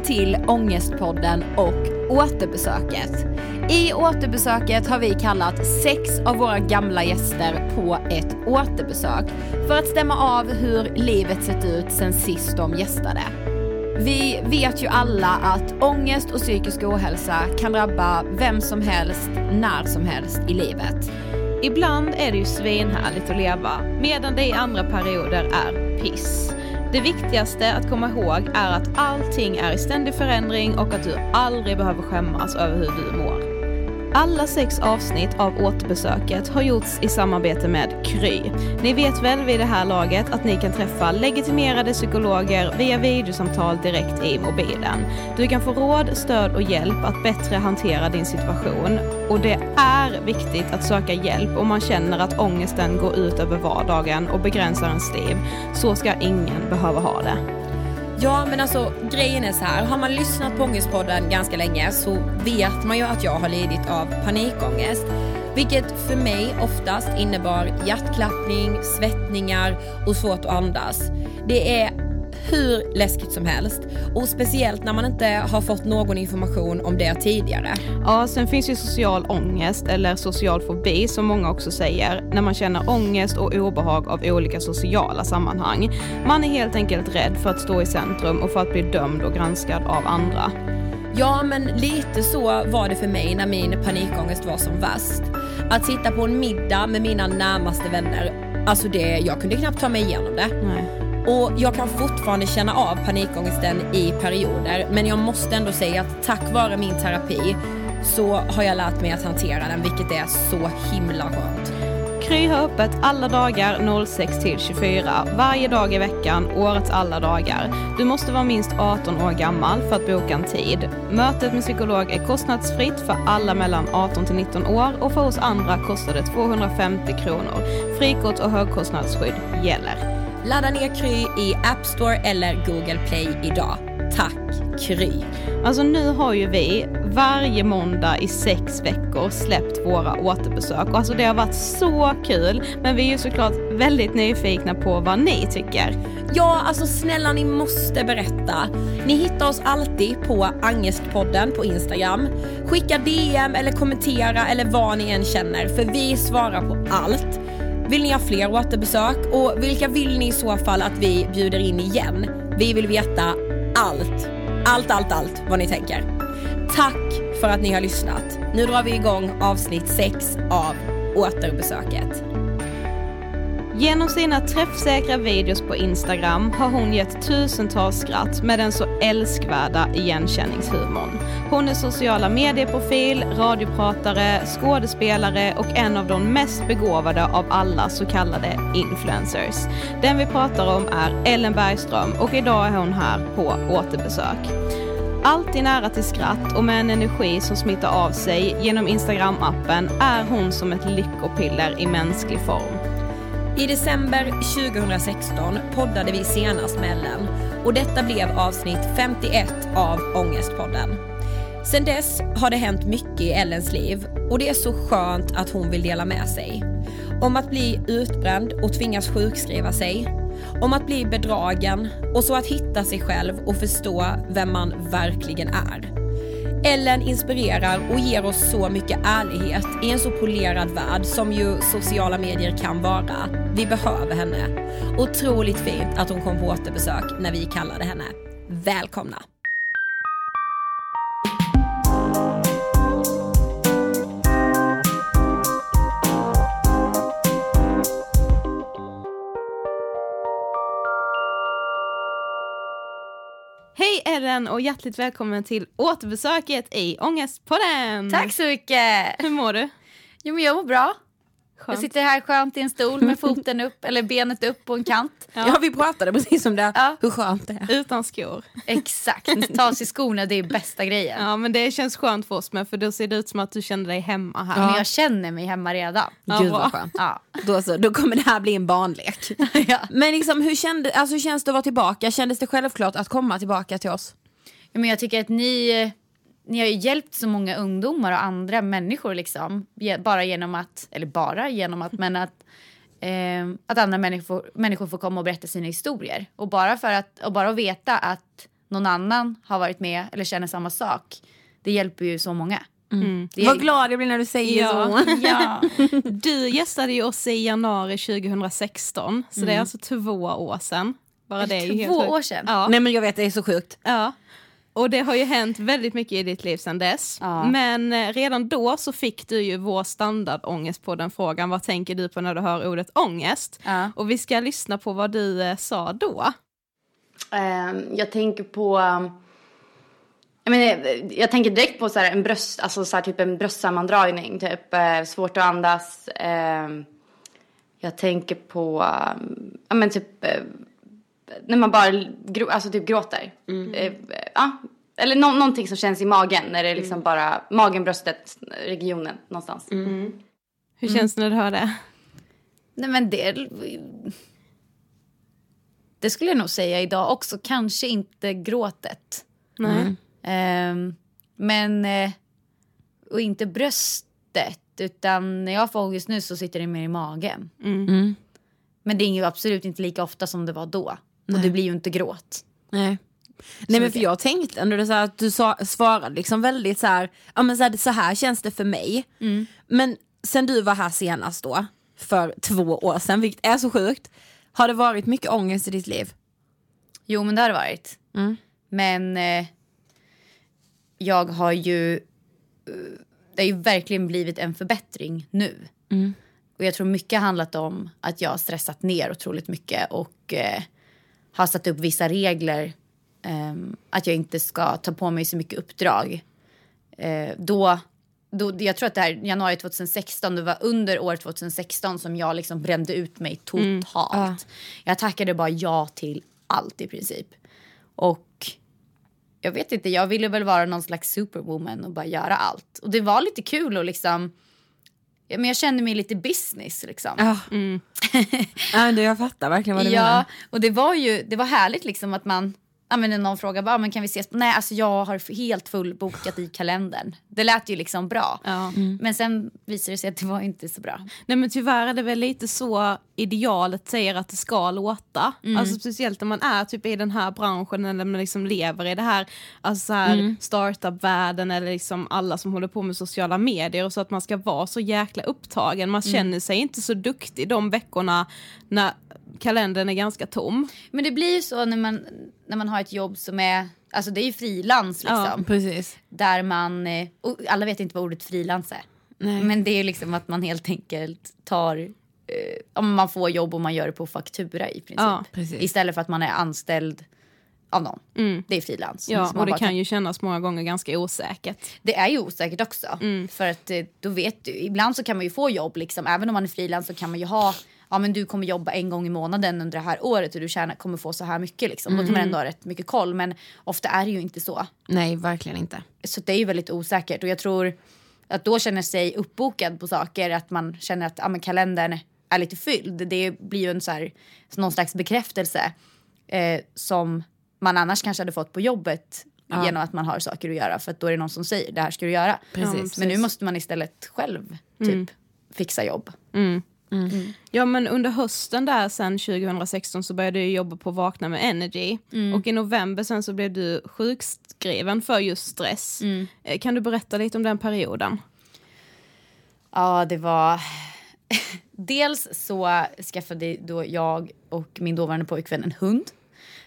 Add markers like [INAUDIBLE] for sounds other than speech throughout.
välkommen till Ångestpodden och återbesöket. I återbesöket har vi kallat sex av våra gamla gäster på ett återbesök för att stämma av hur livet sett ut sen sist de gästade. Vi vet ju alla att ångest och psykisk ohälsa kan drabba vem som helst, när som helst i livet. Ibland är det ju svinhärligt att leva, medan det i andra perioder är piss. Det viktigaste att komma ihåg är att allting är i ständig förändring och att du aldrig behöver skämmas över hur du mår. Alla sex avsnitt av återbesöket har gjorts i samarbete med Kry. Ni vet väl vid det här laget att ni kan träffa legitimerade psykologer via videosamtal direkt i mobilen. Du kan få råd, stöd och hjälp att bättre hantera din situation. Och det är viktigt att söka hjälp om man känner att ångesten går ut över vardagen och begränsar ens liv. Så ska ingen behöva ha det. Ja men alltså grejen är så här, har man lyssnat på Ångestpodden ganska länge så vet man ju att jag har lidit av panikångest. Vilket för mig oftast innebar hjärtklappning, svettningar och svårt att andas. Det är hur läskigt som helst och speciellt när man inte har fått någon information om det tidigare. Ja, sen finns ju social ångest eller social fobi som många också säger när man känner ångest och obehag av olika sociala sammanhang. Man är helt enkelt rädd för att stå i centrum och för att bli dömd och granskad av andra. Ja, men lite så var det för mig när min panikångest var som värst. Att sitta på en middag med mina närmaste vänner, alltså det, jag kunde knappt ta mig igenom det. Nej. Och jag kan fortfarande känna av panikångesten i perioder men jag måste ändå säga att tack vare min terapi så har jag lärt mig att hantera den vilket är så himla skönt. Kry har öppet alla dagar 06 till 24, varje dag i veckan, årets alla dagar. Du måste vara minst 18 år gammal för att boka en tid. Mötet med psykolog är kostnadsfritt för alla mellan 18 till 19 år och för oss andra kostar det 250 kronor. Frikort och högkostnadsskydd gäller. Ladda ner Kry i App Store eller Google Play idag. Tack Kry! Alltså nu har ju vi varje måndag i sex veckor släppt våra återbesök och alltså det har varit så kul. Men vi är ju såklart väldigt nyfikna på vad ni tycker. Ja, alltså snälla ni måste berätta. Ni hittar oss alltid på Angestpodden på Instagram. Skicka DM eller kommentera eller vad ni än känner för vi svarar på allt. Vill ni ha fler återbesök och vilka vill ni i så fall att vi bjuder in igen? Vi vill veta allt. Allt, allt, allt vad ni tänker. Tack för att ni har lyssnat. Nu drar vi igång avsnitt 6 av återbesöket. Genom sina träffsäkra videos på Instagram har hon gett tusentals skratt med den så älskvärda igenkänningshumorn. Hon är sociala medieprofil, radiopratare, skådespelare och en av de mest begåvade av alla så kallade influencers. Den vi pratar om är Ellen Bergström och idag är hon här på återbesök. Alltid nära till skratt och med en energi som smittar av sig genom Instagram-appen är hon som ett lyckopiller i mänsklig form. I december 2016 poddade vi senast med Ellen och detta blev avsnitt 51 av Ångestpodden. Sedan dess har det hänt mycket i Ellens liv och det är så skönt att hon vill dela med sig. Om att bli utbränd och tvingas sjukskriva sig. Om att bli bedragen och så att hitta sig själv och förstå vem man verkligen är. Ellen inspirerar och ger oss så mycket ärlighet i en så polerad värld som ju sociala medier kan vara. Vi behöver henne. Otroligt fint att hon kom på återbesök när vi kallade henne. Välkomna! Hej Ellen och hjärtligt välkommen till återbesöket i Ångestpodden! Tack så mycket! Hur mår du? Jo men jag mår bra. Skönt. Jag sitter här skönt i en stol med foten upp, eller benet upp på en kant. Ja, vi pratade precis om det. Ja. Hur skönt det är. Utan skor. Exakt, ta sig skorna det är bästa grejen. Ja men det känns skönt för oss med för då ser det ut som att du känner dig hemma här. Men jag känner mig hemma redan. Ja, Gud vad skönt. Ja. Då, så, då kommer det här bli en barnlek. [LAUGHS] ja. Men liksom, hur, kände, alltså, hur känns det att vara tillbaka? Kändes det självklart att komma tillbaka till oss? Men jag tycker att ni, ni har ju hjälpt så många ungdomar och andra människor liksom. Bara genom att, eller bara genom att, men att eh, att andra människor, människor får komma och berätta sina historier. Och bara för att, och bara att veta att någon annan har varit med eller känner samma sak. Det hjälper ju så många. Det är- Vad glad jag blir när du säger Ja. så. [LAUGHS] Ja. [LAUGHS] Du gästade ju oss i januari 2016, så det är alltså två år sedan. Bara det är Två sjukt. år sedan? Ja. Nej men jag vet, det är så sjukt. Ja. Och det har ju hänt väldigt mycket i ditt liv sedan dess. Ja. Men eh, redan då så fick du ju vår standardångest på den frågan. Vad tänker du på när du hör ordet ångest? Ja. Och vi ska lyssna på vad du eh, sa då. Ehm, jag tänker på... um, Jag, menar, jag tänker direkt på så här en bröst, alltså så här typ en bröstsammandragning, typ eh, svårt att andas. Ehm, jag tänker på, um, ja men typ eh, när man bara grå, alltså typ gråter. Eh, ja, eller nå- någonting som känns i magen när det är liksom bara magen, bröstet, regionen någonstans. Hur känns det när du hör det? Nej men det... Det skulle jag nog säga idag också. Kanske inte gråtet. Nej. Ehm, men... eh, och inte bröstet. Utan när jag får ångest nu så sitter det mer i magen. Mm. Men det är ju absolut inte lika ofta som det var då. Och det blir ju inte gråt. Nej. Nej men för jag tänkte ändå det så att du sa, svarade liksom väldigt så här, ja men så här, så här känns det för mig. Men sen du var här senast då, för två år sedan, vilket är så sjukt, har det varit mycket ångest i ditt liv? Jo men det har det varit. Mm. Men eh, jag har ju... eh, det har ju verkligen blivit en förbättring nu. Och jag tror mycket har handlat om att jag har stressat ner otroligt mycket och eh, har satt upp vissa regler. ehm, att jag inte ska ta på mig så mycket uppdrag. Eh, då, då, jag tror att det här januari 2016, det var under år 2016 som jag liksom brände ut mig totalt. Jag tackade bara ja till allt i princip. Och jag vet inte, jag ville väl vara någon slags superwoman och bara göra allt. Och det var lite kul och liksom, men jag kände mig lite business liksom. Ja. [LAUGHS] ja det, jag fattar verkligen vad du Ja, menar. och det var ju det var härligt liksom att man Ja, men någon frågar bara, men kan vi ses? Nej, alltså jag har helt fullbokat i kalendern. Det lät ju liksom bra. Ja. Men sen visade det sig att det var inte så bra. Nej men tyvärr är det väl lite så idealet säger att det ska låta. Alltså speciellt när man är typ i den här branschen eller man liksom lever i det här, alltså så här startup-världen eller liksom alla som håller på med sociala medier och så att man ska vara så jäkla upptagen. Man känner sig inte så duktig de veckorna när kalendern är ganska tom. Men det blir ju så när man, när man har ett jobb som är, alltså det är ju frilans liksom. Precis. Där man, eh, alla vet inte vad ordet frilans är. Nej. Men det är liksom att man helt enkelt tar, eh, om man får jobb och man gör det på faktura i princip. Ja. Istället för att man är anställd av någon. Det är frilans. Ja, och det kan ju kännas många gånger ganska osäkert. Det är ju osäkert också. För att eh, då vet du, ibland så kan man ju få jobb liksom. Även om man är frilans så kan man ju ha, ja men du kommer jobba en gång i månaden under det här året och du tjänar, kommer få så här mycket liksom. Då kan man ändå ha rätt mycket koll. Men ofta är det ju inte så. Nej verkligen inte. Så det är ju väldigt osäkert och jag tror att då känner sig uppbokad på saker, att man känner att ja, men kalendern är lite fylld. Det blir ju en så här, någon slags bekräftelse eh, som man annars kanske hade fått på jobbet genom att man har saker att göra för att då är det någon som säger det här ska du göra. Precis. Men nu måste man istället själv typ fixa jobb. Ja men under hösten där sen 2016 så började jag jobba på Vakna med Energy och i november sen så blev du sjukskriven för just stress. Eh, Kan du berätta lite om den perioden? Ja, det var... [LAUGHS] Dels så skaffade då jag och min dåvarande pojkvän en hund.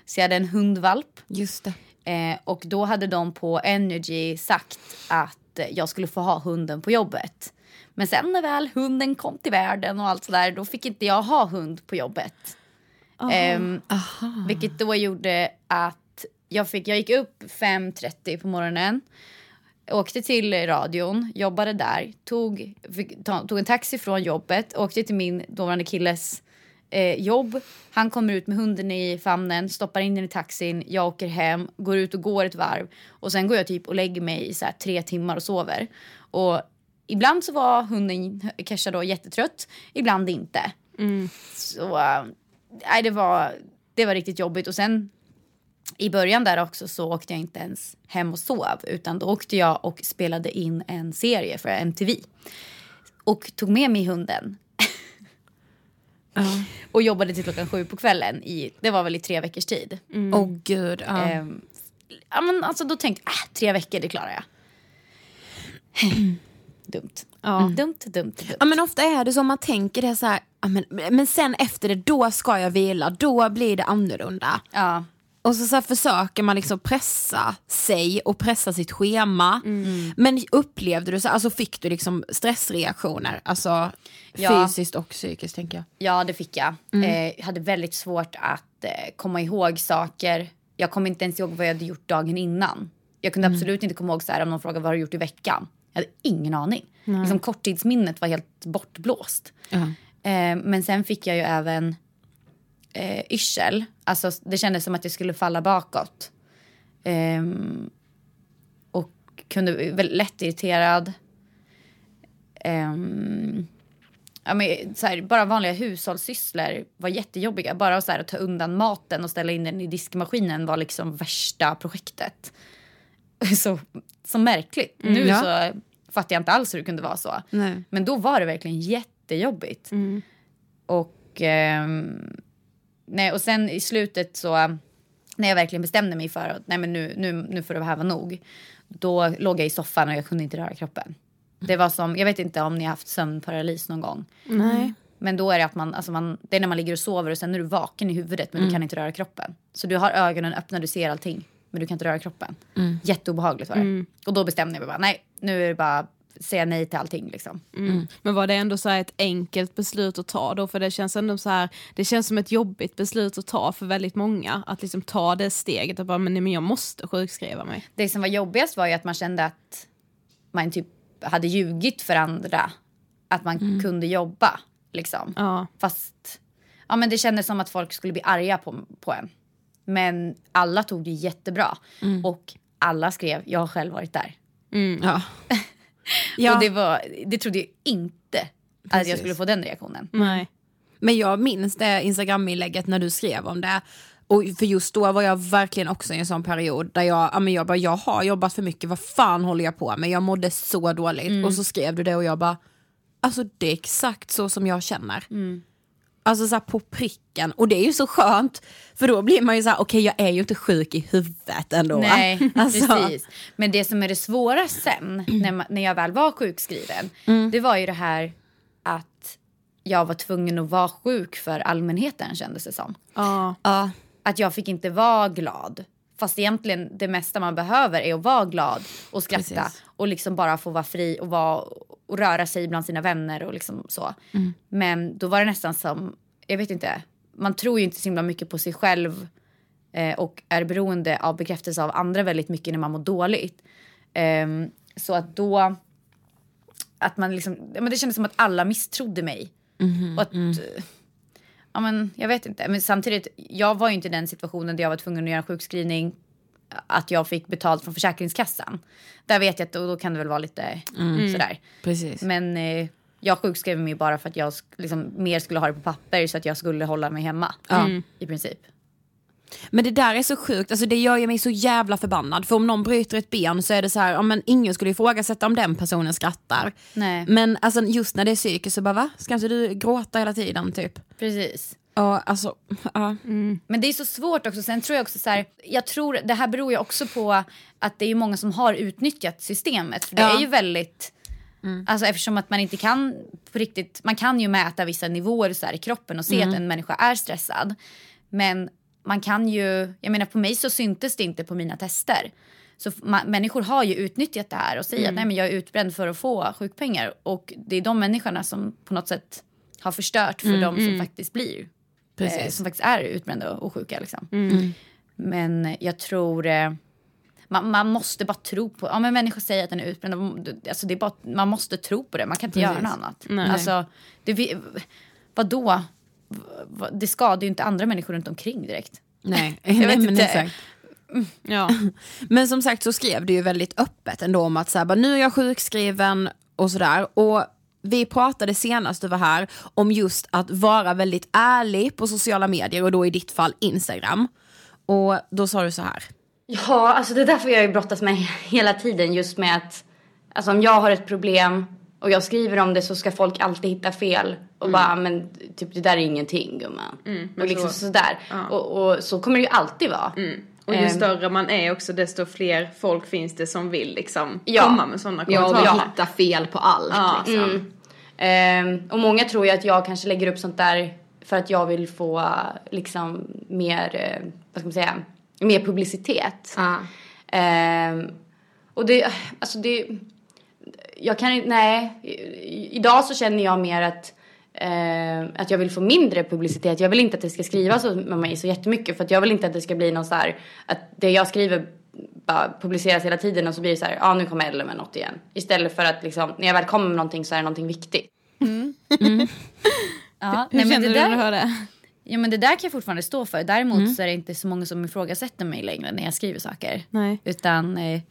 Så jag hade en hundvalp. Just. Eh, och då hade de på Energy sagt att jag skulle få ha hunden på jobbet. Men sen när väl hunden kom till världen och allt sådär, då fick inte jag ha hund på jobbet. Ehm, vilket då gjorde att jag, fick, jag gick upp 5.30 på morgonen. Åkte till radion, jobbade där, tog, fick, ta, tog en taxi från jobbet, åkte till min dåvarande killes eh, jobb. Han kommer ut med hunden i famnen, stoppar in den i taxin, jag åker hem, går ut och går ett varv. Och sen går jag typ och lägger mig i så tre timmar och sover. Och ibland så var hunden, Kesha då, jättetrött, ibland inte. Så äh, nej, det, var, det var riktigt jobbigt. Och sen i början där också så åkte jag inte ens hem och sov utan då åkte jag och spelade in en serie för MTV. Och tog med mig hunden. och jobbade till klockan sju på kvällen. I, det var väl i tre veckors tid. Åh gud. Ja. Ehm, ja, men alltså, då tänkte jag, äh, tre veckor det klarar jag. Dumt. Ja. Dumt, dumt, dumt. Ja men ofta är det så man tänker det så här, ja, men, men sen efter det då ska jag vila, då blir det annorlunda. Ja. Och så, så försöker man liksom pressa sig och pressa sitt schema. Mm. Men upplevde du så, alltså fick du liksom stressreaktioner? Alltså Ja. fysiskt och psykiskt tänker jag. Ja, det fick jag. Eh, jag hade väldigt svårt att eh, komma ihåg saker. Jag kom inte ens ihåg vad jag hade gjort dagen innan. Jag kunde absolut inte komma ihåg så här, om någon frågade vad har du gjort i veckan. Jag hade ingen aning. Liksom, korttidsminnet var helt bortblåst. Eh, men sen fick jag ju även eh, yrsel. Alltså, det kändes som att jag skulle falla bakåt. Ehm, och kunde bli väldigt lätt irriterad. Ehm, ja, men, så här, bara vanliga hushållssysslor var jättejobbiga. Bara så här, att ta undan maten och ställa in den i diskmaskinen var liksom värsta projektet. [LAUGHS] Så, så märkligt. Nu ja. så fattar jag inte alls hur det kunde vara så. Nej. Men då var det verkligen jättejobbigt. Och, ehm, nej, och sen i slutet så, när jag verkligen bestämde mig för att nej, men nu, nu, nu får det här vara nog. Då låg jag i soffan och jag kunde inte röra kroppen. Det var som, jag vet inte om ni har haft sömnparalys någon gång. Nej. Men då är det att man, alltså man, det är när man ligger och sover och sen är du vaken i huvudet men du kan inte röra kroppen. Så du har ögonen öppna, du ser allting men du kan inte röra kroppen. Jätteobehagligt var det. Och då bestämde jag mig bara, nej nu är det bara säga nej till allting liksom. Mm. Men var det ändå så här ett enkelt beslut att ta då? För det känns ändå så här, det känns som ett jobbigt beslut att ta för väldigt många. Att liksom ta det steget och bara, men, nej, men jag måste sjukskriva mig. Det som var jobbigast var ju att man kände att man typ hade ljugit för andra. Att man kunde jobba liksom. Ja. Fast ja, men det kändes som att folk skulle bli arga på, på en. Men alla tog det jättebra. Och alla skrev, jag har själv varit där. Ja. [LAUGHS] ja. Och det, var, det trodde jag inte att jag Precis. skulle få den reaktionen. Nej. Men jag minns det Instagram-inlägget när du skrev om det. Och för just då var jag verkligen också i en sån period där jag, ja, men jag bara, jag har jobbat för mycket, vad fan håller jag på med? Jag mådde så dåligt. Och så skrev du det och jag bara, alltså det är exakt så som jag känner. Alltså så på pricken. Och det är ju så skönt, för då blir man ju så här, okej jag är ju inte sjuk i huvudet ändå. Nej, [LAUGHS] alltså, precis. Men det som är det svåra sen, när, man, när jag väl var sjukskriven, det var ju det här att jag var tvungen att vara sjuk för allmänheten kändes det som. Ja. Ja, Att jag fick inte vara glad. Fast egentligen det mesta man behöver är att vara glad och skratta Precis. och liksom bara få vara fri och, vara, och röra sig bland sina vänner och liksom så. Men då var det nästan som, jag vet inte, man tror ju inte så himla mycket på sig själv eh, och är beroende av bekräftelse av andra väldigt mycket när man mår dåligt. Ehm, så att då, att man liksom, men det kändes som att alla misstrodde mig. Och att, eh, ja men jag vet inte. Men samtidigt, jag var ju inte i den situationen där jag var tvungen att göra sjukskrivning att jag fick betalt från Försäkringskassan. Där vet jag att då, då kan det väl vara lite sådär. precis. Men eh, jag sjukskrev mig bara för att jag sk- liksom, mer skulle ha det på papper så att jag skulle hålla mig hemma. I princip. Men det där är så sjukt, alltså det gör ju mig så jävla förbannad. För om någon bryter ett ben så är det så här, ja, men ingen skulle ifrågasätta om den personen skrattar. Nej. Men alltså, just när det är psykiskt så bara va? Ska inte du gråta hela tiden typ? Precis. Ja, alltså, [LAUGHS] ja. Men det är så svårt också. Sen tror jag också så här, jag tror det här beror ju också på att det är många som har utnyttjat systemet. För det Ja. är ju väldigt, alltså eftersom att man inte kan på riktigt, man kan ju mäta vissa nivåer så i kroppen och se att en människa är stressad. Men man kan ju, jag menar på mig så syntes det inte på mina tester. Så f- ma- människor har ju utnyttjat det här och säger att nej men jag är utbränd för att få sjukpengar. Och det är de människorna som på något sätt har förstört för de som faktiskt blir Precis. eh, som faktiskt är utbrända och sjuka. Liksom. Men jag tror... Eh, man, man måste bara tro på... Ja, men människor säger att den är utbränd. Alltså, det är bara, man måste tro på det. Man kan inte göra något annat. Nej. Alltså, det, vadå? Det skadar ju inte andra människor runt omkring direkt. Nej, [LAUGHS] vet nej men inte. exakt. Ja. [LAUGHS] Men som sagt så skrev du ju väldigt öppet ändå om att så här, bara, nu är jag sjukskriven och sådär. Och vi pratade senast du var här om just att vara väldigt ärlig på sociala medier och då i ditt fall Instagram. Och då sa du så här. Ja, alltså det är därför jag ju brottas med hela tiden just med att alltså om jag har ett problem och jag skriver om det så ska folk alltid hitta fel och bara men typ det där är ingenting gumman. och liksom sådär. Och, och så kommer det ju alltid vara. Och ju Ehm. större man är också desto fler folk finns det som vill liksom Ja. komma med sådana Ja, och kommentarer. vi hittar fel på allt Ja. liksom. Ehm, och många tror ju att jag kanske lägger upp sånt där för att jag vill få liksom mer, eh, vad ska man säga, mer publicitet. Ja. Ehm, och det, alltså det, jag kan inte, nej, idag så känner jag mer att eh, att jag vill få mindre publicitet. Jag vill inte att det ska skrivas om mig så jättemycket för att jag vill inte att det ska bli någon så här att det jag skriver bara publiceras hela tiden och så blir det så här, ja ah, nu kommer Ellen med något igen. Istället för att liksom, när jag väl kommer med någonting så är det någonting viktigt. [LAUGHS] Ja, Hur nej, det du när där, du hörde? ja, men det där kan jag fortfarande stå för. Däremot så är det inte så många som ifrågasätter mig längre när jag skriver saker. Nej. Utan eh,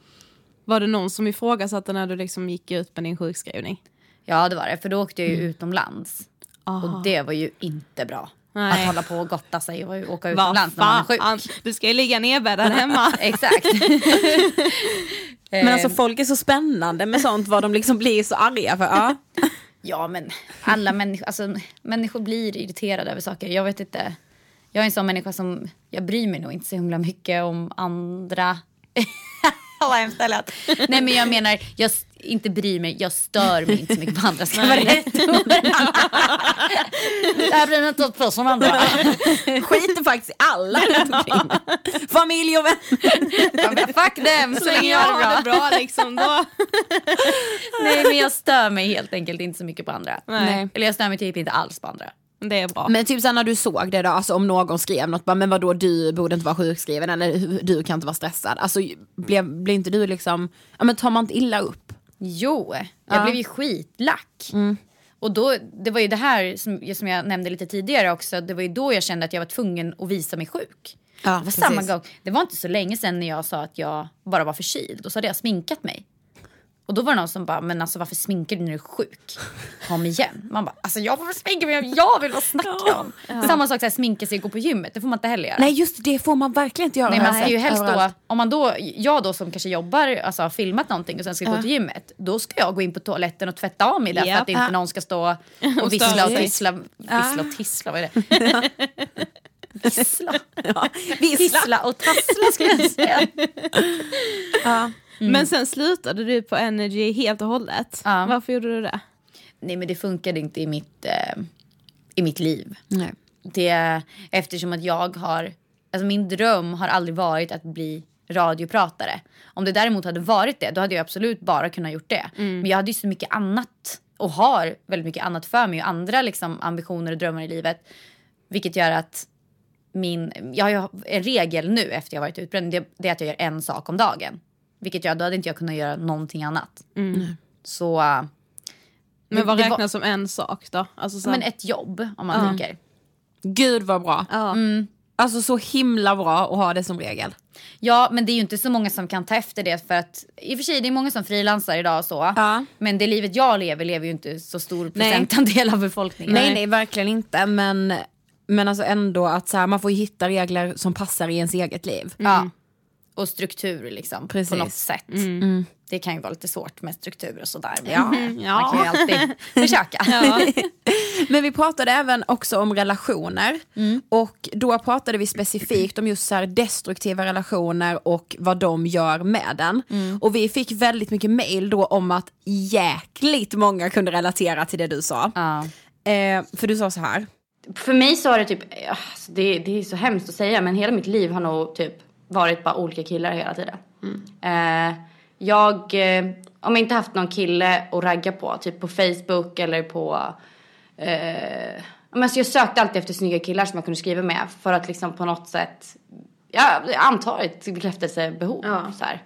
Var det någon som ifrågasatte när du liksom gick ut med din sjukskrivning? ja det var det, för då åkte jag ju utomlands. Och det var ju inte bra. Nej. Att hålla på och gotta sig och åka utomlands när man är sjuk. fan, du ska ju ligga nedbäddad hemma. [LAUGHS] Exakt. [LAUGHS] Men alltså folk är så spännande med sånt vad de liksom blir så arga för. Ja. [LAUGHS] Ja men alla människor, alltså, människor blir irriterade över saker. Jag vet inte. Jag är en sån människa som, jag bryr mig nog inte så himla mycket om andra. Det lät. Nej men jag menar, jag inte bryr mig, jag stör mig inte så mycket på andra. Ska vara rätt. Det här mig inte på som andra. Skiter faktiskt i alla. Familj och vänner. Fuck them, så länge jag har det bra liksom då. Nej men jag stör mig helt enkelt inte så mycket på andra. Nej. Eller jag stör mig typ inte alls på andra. Det är bra. Men typ sen när du såg det då, alltså om någon skrev något, bara, men vadå du borde inte vara sjukskriven eller du kan inte vara stressad. Alltså blev, blev inte du liksom, ja men tar man inte illa upp? Jo, jag blev ju skitlack. Och då, det var ju det här som, som jag nämnde lite tidigare också, det var ju då jag kände att jag var tvungen att visa mig sjuk. Ja, det var precis. samma gång, det var inte så länge sedan när jag sa att jag bara var förkyld och så hade jag sminkat mig. Och då var det någon som bara, men alltså varför sminkar du när du är sjuk? Kom igen. Man bara, alltså jag får väl sminka mig om jag vill vad snacka om. Samma sak, så här, sminka sig och gå på gymmet, det får man inte heller göra. Nej just det får man verkligen inte göra. Nej, man jag ska ju helst då, om man då, jag då som kanske jobbar, alltså har filmat någonting och sen ska gå till gymmet, då ska jag gå in på toaletten och tvätta av mig därför Japp. att inte Ja. någon ska stå och [LAUGHS] vissla och tissla. Vissla och tissla, vad är det? [LAUGHS] Vissla. Ja, vissla. Tissla och tassla skulle jag säga. Ja. Men sen slutade du på Energy helt och hållet. Ja. Varför gjorde du det? Nej men det funkade inte i mitt, eh, i mitt liv. Nej. Det, eftersom att jag har, alltså min dröm har aldrig varit att bli radiopratare. Om det däremot hade varit det, då hade jag absolut bara kunnat gjort det. Men jag hade ju så mycket annat och har väldigt mycket annat för mig och andra liksom, ambitioner och drömmar i livet. Vilket gör att min, jag har en regel nu efter jag varit utbränd, det, det är att jag gör en sak om dagen. Vilket gör, då hade inte jag kunnat göra någonting annat. Så, äh, Men vad det var- räknas som en sak då? Alltså så, men ett jobb om man tänker. Gud vad bra. ja. Alltså så himla bra att ha det som regel. Ja, men det är ju inte så många som kan ta efter det för att i och för sig det är många som frilansar idag och så. Ja. Men det livet jag lever lever ju inte så stor procentandel av befolkningen. Nej nej verkligen inte men, men alltså ändå att så här, man får ju hitta regler som passar i ens eget liv. Ja. Och struktur liksom Precis. på något sätt. Det kan ju vara lite svårt med struktur och sådär. Men Ja. Man kan ju alltid [LAUGHS] försöka. [LAUGHS] Men vi pratade även också om relationer och då pratade vi specifikt om just så här destruktiva relationer och vad de gör med den. Och vi fick väldigt mycket mail då om att jäkligt många kunde relatera till det du sa. Ja. Eh, för du sa så här. För mig så har det typ, alltså det, det är så hemskt att säga men hela mitt liv har nog typ varit bara olika killar hela tiden. Eh, jag, eh, om jag inte haft någon kille att ragga på, typ på Facebook eller på eh, men alltså jag sökte alltid efter snygga killar som jag kunde skriva med för att liksom på något sätt, ja, jag antar ett bekräftelsebehov. Så här.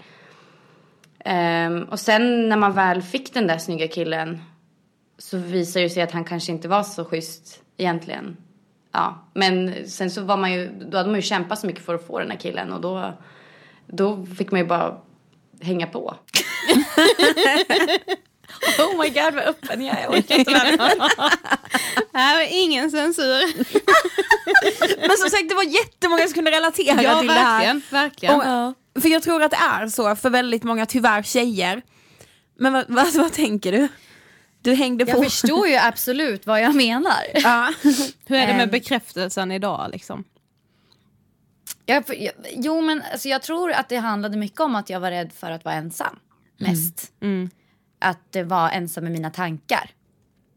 Ehm, och sen när man väl fick den där snygga killen så visade det sig att han kanske inte var så schysst egentligen. Ja, men sen så var man ju, då hade man ju kämpat så mycket för att få den här killen och då, då fick man ju bara hänga på. [LAUGHS] Oh my god vad öppen jag är. Jag orkar inte med [LAUGHS] det. Här är ingen censur. [LAUGHS] Men som sagt det var jättemånga som kunde relatera Ja till det här. verkligen, verkligen. Och, För jag tror att det är så för väldigt många, tyvärr tjejer. Men vad, vad, vad tänker du? Du hängde på. Jag förstår ju absolut vad jag menar. [LAUGHS] Ja. Hur är det med Ehm. bekräftelsen idag liksom? Jag, jag, jo, men alltså, jag tror att det handlade mycket om att jag var rädd för att vara ensam. Mest. Att eh, vara ensam med mina tankar.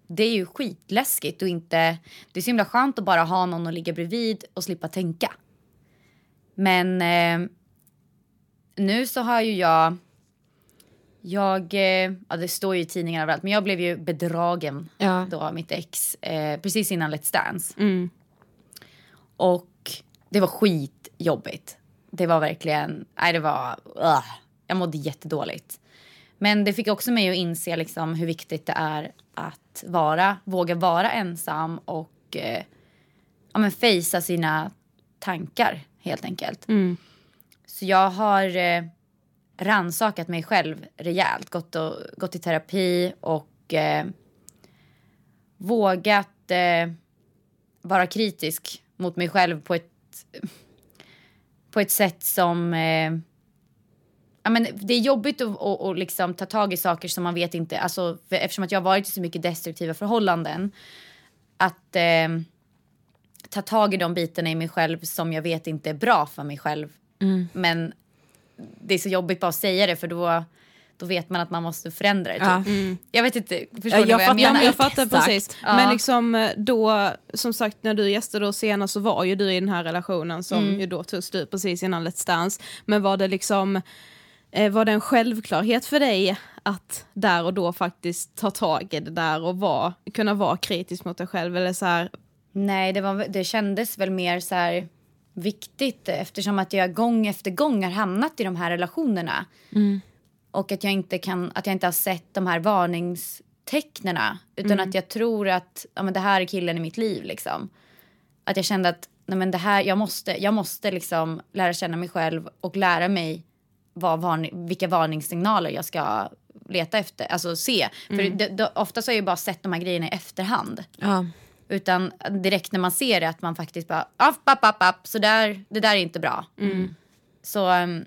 Det är ju skitläskigt och inte... Det är så himla skönt att bara ha någon att ligga bredvid och slippa tänka. Men eh, nu så har ju jag... Jag, eh, ja det står ju i tidningarna överallt, men jag blev ju bedragen Ja. då av mitt ex eh, precis innan Let's Dance. Och det var skitjobbigt. Det var verkligen, nej det var, ugh. jag mådde jättedåligt. Men det fick också mig att inse liksom hur viktigt det är att vara, våga vara ensam och eh, ja, men fejsa sina tankar helt enkelt. Så jag har eh, ransakat mig själv rejält, gått, och, gått i terapi och eh, vågat eh, vara kritisk mot mig själv på ett, på ett sätt som... Eh, ja, men det är jobbigt att, att, att liksom ta tag i saker som man vet inte... Alltså, eftersom att jag har varit i så mycket destruktiva förhållanden. Att eh, ta tag i de bitarna i mig själv som jag vet inte är bra för mig själv. Men det är så jobbigt bara att säga det för då, då vet man att man måste förändra det. Typ. Ja. Jag vet inte, förstår jag vad jag menar? men jag fattar Exakt. precis. Ja. Men liksom eh, då, som sagt när du gästade oss senast så var ju du i den här relationen som Mm. ju då tog slut precis innan Let's Dance. Men var det liksom, eh, var det en självklarhet för dig att där och då faktiskt ta tag i det där och vara, kunna vara kritisk mot dig själv eller så här, Nej, det, var, det kändes väl mer så här viktigt eftersom att jag gång efter gång har hamnat i de här relationerna. Och att jag inte kan, att jag inte har sett de här varningstecknena. Utan att jag tror att ja, men det här är killen i mitt liv liksom. Att jag kände att nej, men det här, jag måste, jag måste liksom lära känna mig själv och lära mig vad varning, vilka varningssignaler jag ska leta efter, alltså se. För det, det, ofta så har jag bara sett de här grejerna i efterhand. Ja. Utan direkt när man ser det att man faktiskt bara, app, app, app, app, så där, det där är inte bra. Så um,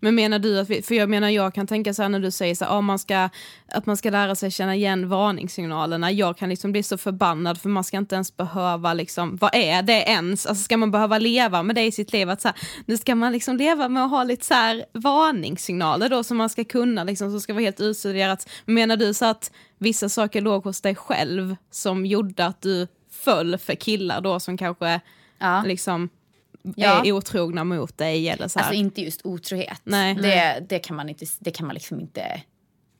Men menar du att vi, för jag menar jag kan tänka så här när du säger så här, ah, man ska, att man ska lära sig känna igen varningssignalerna. Jag kan liksom bli så förbannad för man ska inte ens behöva liksom, vad är det ens? Alltså ska man behöva leva med det i sitt liv? Att så här, nu ska man liksom leva med att ha lite så här varningssignaler då som man ska kunna liksom, som ska vara helt utstuderat. Menar du så att vissa saker låg hos dig själv som gjorde att du föll för killar då som kanske ja. liksom Ja. är otrogna mot dig eller så här. Alltså inte just otrohet. Nej. Det, det kan man inte, det kan man liksom inte.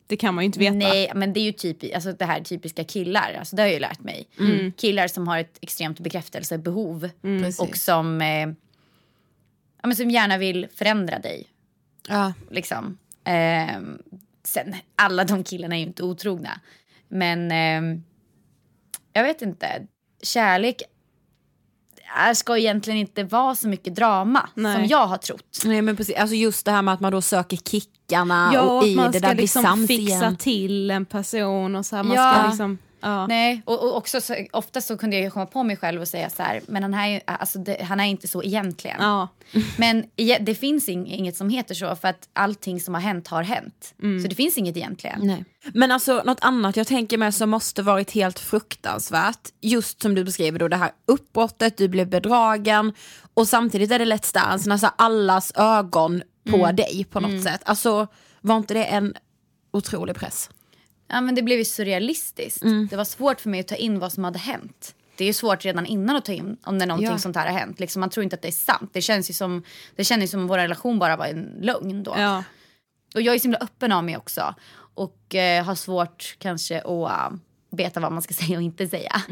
det kan man ju inte veta. Nej, men det är ju typ, alltså det här typiska killar. Alltså det har jag ju lärt mig. Killar som har ett extremt bekräftelsebehov och som, eh, ja, men som gärna vill förändra dig. Ja. Liksom. Ehm, sen, alla de killarna är ju inte otrogna. Men ehm, jag vet inte. Kärlek är, ska egentligen inte vara så mycket drama Nej. som jag har trott. Nej men precis, alltså just det här med att man då söker kickarna Ja, och i man det ska där blir liksom sams fixa igen. till en person och så här, man Ja. ska liksom... Ja. Nej, och, och också så, ofta så kunde jag komma på mig själv och säga så här, men han, är alltså det, han är inte så egentligen. Ja. [LAUGHS] Men det finns ing, inget som heter så för att allting som har hänt har hänt. Så det finns inget egentligen. Nej. Men alltså något annat jag tänker mig som måste varit helt fruktansvärt, just som du beskriver då det här uppbrottet, du blev bedragen och samtidigt är det Let's Dance, alltså allas ögon på dig på något sätt. Alltså var inte det en otrolig press? Ja, men det blev ju surrealistiskt. Det var svårt för mig att ta in vad som hade hänt. Det är ju svårt redan innan att ta in om det är någonting Ja. sånt här har hänt. Liksom, man tror inte att det är sant. Det känns ju som, det känns som om vår relation bara var en lögn då. Ja. Och jag är så himla öppen av mig också. Och eh, har svårt kanske att uh, veta vad man ska [LAUGHS] säga och inte säga.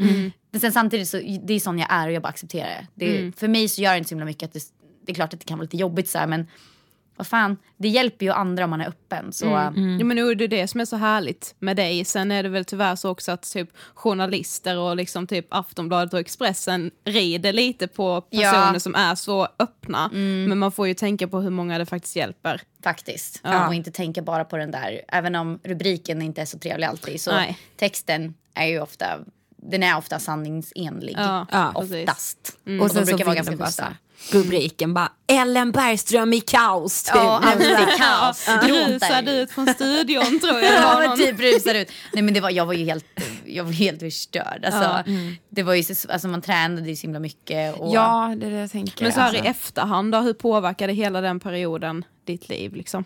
Men sen samtidigt så det är sån jag är och jag bara accepterar det. det För mig så gör det inte så himla mycket att det, det är klart att det kan vara lite jobbigt så här, men vad fan, det hjälper ju andra om man är öppen. Så Ja, men nu är det det som är så härligt med dig. Sen är det väl tyvärr så också att typ journalister och liksom typ Aftonbladet och Expressen rider lite på personer Ja. som är så öppna. Men man får ju tänka på hur många det faktiskt hjälper. Faktiskt. Ja. Och inte tänka bara på den där, även om rubriken inte är så trevlig alltid. Så Nej. texten är ju ofta, den är ofta sanningsenlig. Ja. Oftast. Och Och sen de så brukar vara ganska schyssta. Rubriken bara Ellen Bergström i kaos. Typ. Ja, alltid kaos. Rusad Gråter. ut från studion tror jag. det [LAUGHS] Ja men typ rusar ut. Nej men det var, jag var ju helt, jag var helt förstörd. Alltså, det var ju så, alltså, man tränade ju så himla mycket. Och, Ja, det är det jag tänker. Men så här alltså. i efterhand då, hur påverkade hela den perioden ditt liv liksom?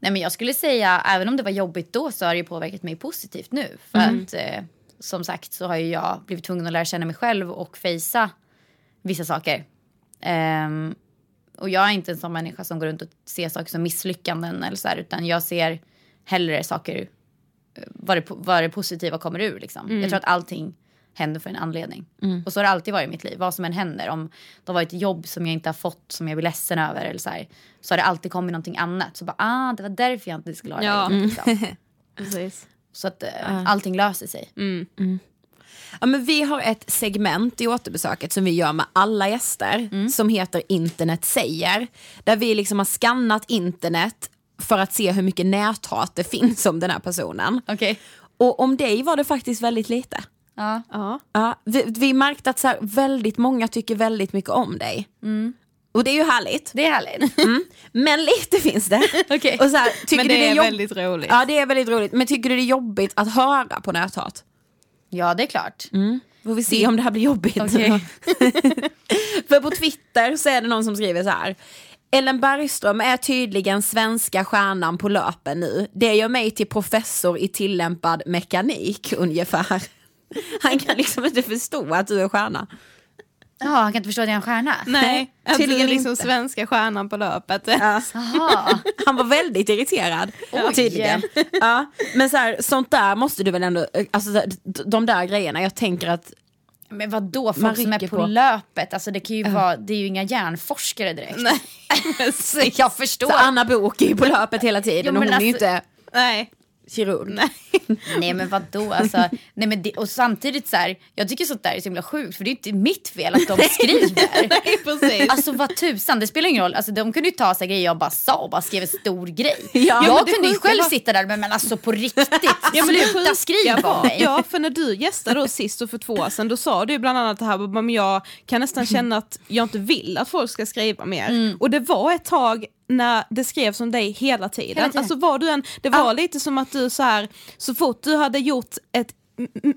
Nej, men jag skulle säga, även om det var jobbigt då så har det påverkat mig positivt nu. För att eh, som sagt så har ju jag blivit tvungen att lära känna mig själv och fejsa vissa saker. Ehm, och jag är inte en sån människa som går runt och ser saker som misslyckanden eller så här, utan jag ser hellre saker, eh, vad det, vad det positiva kommer ur liksom. Jag tror att allting händer för en anledning. Och så har det alltid varit i mitt liv. Vad som än händer. Om det har varit ett jobb som jag inte har fått som jag blir ledsen över eller så här, så har det alltid kommit någonting annat. Så bara, ah, det var därför jag inte skulle ha Ja. det. Liksom. [LAUGHS] Precis. Så att eh, allting löser sig. Ja, men vi har ett segment i återbesöket som vi gör med alla gäster som heter internet säger. Där vi liksom har skannat internet för att se hur mycket näthat det finns om den här personen. Okej. Och om dig var det faktiskt väldigt lite. Ja. Ja. Ja, vi, vi märkte att så här, väldigt många tycker väldigt mycket om dig. Och det är ju härligt. Det är härligt. Mm. Men lite finns det. [LAUGHS] Okej. Och så här, tycker Men du det är jobb- väldigt roligt. Ja det är väldigt roligt. Men tycker du det är jobbigt att höra på näthat? Ja, det är klart. Får vi se om det här blir jobbigt. Okej. [LAUGHS] För på Twitter så är det någon som skriver så här. Ellen Bergström är tydligen svenska stjärnan på löpen nu. Det gör mig till professor i tillämpad mekanik ungefär. Han kan liksom inte förstå att du är stjärna. Ja, han kan inte förstå att jag är en stjärna. Nej, är Tydligen liksom inte. svenska stjärnan på löpet. Jaha. [LAUGHS] Han var väldigt irriterad. Oj. Tydligen. Ja, men så här, sånt där måste du väl ändå, alltså de där grejerna, jag tänker att Men vad då Man folk som är på, på. löpet, alltså det kan ju vara, det är ju inga hjärnforskare direkt. Nej, [LAUGHS] jag förstår. så Anna Bok är ju på löpet hela tiden Jo, och hon men är ju alltså- inte Nej. Kirurg. Nej. [LAUGHS] Nej men vadå alltså, nej men det, och samtidigt så här, jag tycker sånt där är så himla sjukt för det är inte mitt fel att de skriver. [LAUGHS] Nej, precis. Alltså vad tusan, det spelar ingen roll. Alltså, de kunde ju ta sig grejer jag bara sa och bara skrev en stor grej. Ja, jag kunde ju själv var- sitta där men, men alltså på riktigt, [LAUGHS] Ja, sluta skriva om mig. Ja, för när du gästade då sist och för två år sedan, då sa du ju bland annat det här, men jag kan nästan känna att jag inte vill att folk ska skriva mer. Mm. Och det var ett tag när det skrevs om dig hela tiden. Hela tiden. Alltså var du en, det var lite som att du så här, så fort du hade gjort ett m-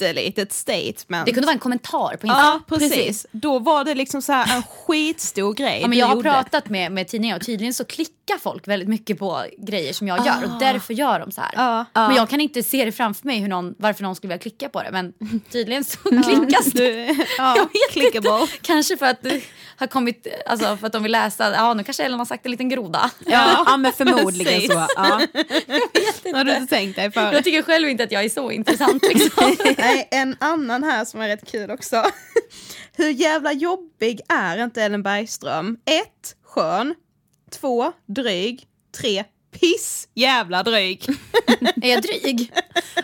m- jättelitet statement. Det kunde vara en kommentar på Ja, Instagram. precis. Då var det liksom så här en skitstor grej Ja, men jag har gjorde. pratat med, med tidningar och tydligen så klickar folk väldigt mycket på grejer som jag gör och därför gör de så här. Ja. Men jag kan inte se det framför mig hur någon, varför någon skulle vilja klicka på det men [LAUGHS] tydligen så klickas det. [LAUGHS] Jag vet clickable. inte. Kanske för att det har kommit, alltså för att de vill läsa, ja nu kanske Ellen har sagt en liten groda. Ja, [LAUGHS] ja men förmodligen Precis. så. Ja. Har du inte tänkt dig för? Jag tycker själv inte att jag är så intressant liksom. Nej, en annan här som är rätt kul också. [LAUGHS] Hur jävla jobbig är inte Ellen Bergström? Ett, Skön. Två, Dryg. Tre, Piss jävla dryg. [LAUGHS] är jag dryg?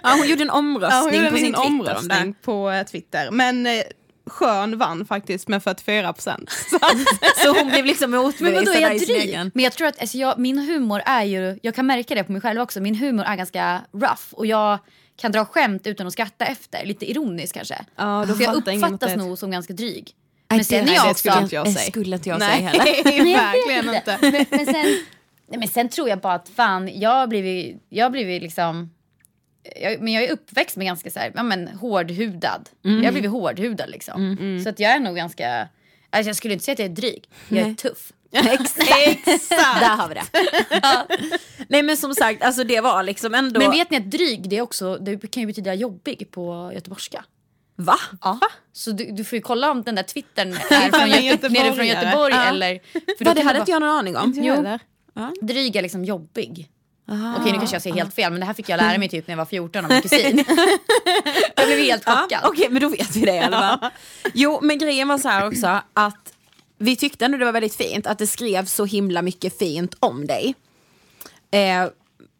Ja, hon gjorde en omröstning Ja, gjorde på sin Twitter om omröstning på eh, Twitter. Men eh, Skön vann faktiskt med 44 procent. [LAUGHS] Så hon blev liksom motbevisad jag i sin egen. Men jag tror att alltså, jag, min humor är ju, jag kan märka det på mig själv också, min humor är ganska rough och jag kan dra skämt utan att skratta efter, lite ironiskt kanske. Ja, då För jag uppfattas att det- nog som ganska dryg. Nej, Men sen det- är jag det också... skulle inte jag Det säga. skulle inte jag Nej, säga heller. [LAUGHS] Nej, verkligen inte. Men, men, sen, nej, men sen tror jag bara att fan, jag har blivit, jag har blivit liksom... Jag, men jag är uppväxt med ganska så här, ja, men, hårdhudad. Jag har blivit hårdhudad liksom. Så att jag är nog ganska... Alltså, jag skulle inte säga att jag är dryg. Jag är Nej. tuff. Exakt! Där har vi det. [LAUGHS] Nej men som sagt, alltså det var liksom ändå... Men vet ni att dryg, det, är också, det kan ju betyda jobbig på göteborgska. Va? Ja. Så du, du får ju kolla om den där twittern [LAUGHS] är från, Göte, nere från. Göteborg Ja. eller... För Va, det hade inte jag någon aning om. Jo. Eller? Dryg är liksom jobbig. Ah. Okej nu kanske jag säger helt fel men det här fick jag lära mig typ när jag var 14 av min kusin. [LAUGHS] jag blev helt Ja, chockad. Okej men då vet vi det i alla fall. Jo men grejen var så här också att vi tyckte ändå det var väldigt fint att det skrevs så himla mycket fint om dig. Eh,